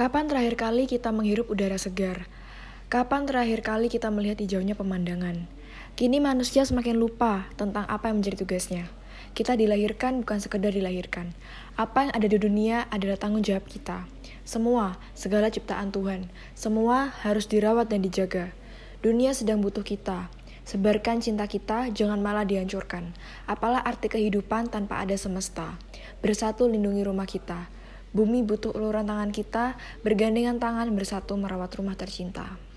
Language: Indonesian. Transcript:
Kapan terakhir kali kita menghirup udara segar? Kapan terakhir kali kita melihat hijaunya pemandangan? Kini manusia semakin lupa tentang apa yang menjadi tugasnya. Kita dilahirkan bukan sekedar dilahirkan. Apa yang ada di dunia adalah tanggung jawab kita. Semua, segala ciptaan Tuhan, semua harus dirawat dan dijaga. Dunia sedang butuh kita. Sebarkan cinta kita, jangan malah dihancurkan. Apalah arti kehidupan tanpa ada semesta. Bersatu lindungi rumah kita. Bumi butuh uluran tangan kita, bergandengan tangan bersatu merawat rumah tercinta.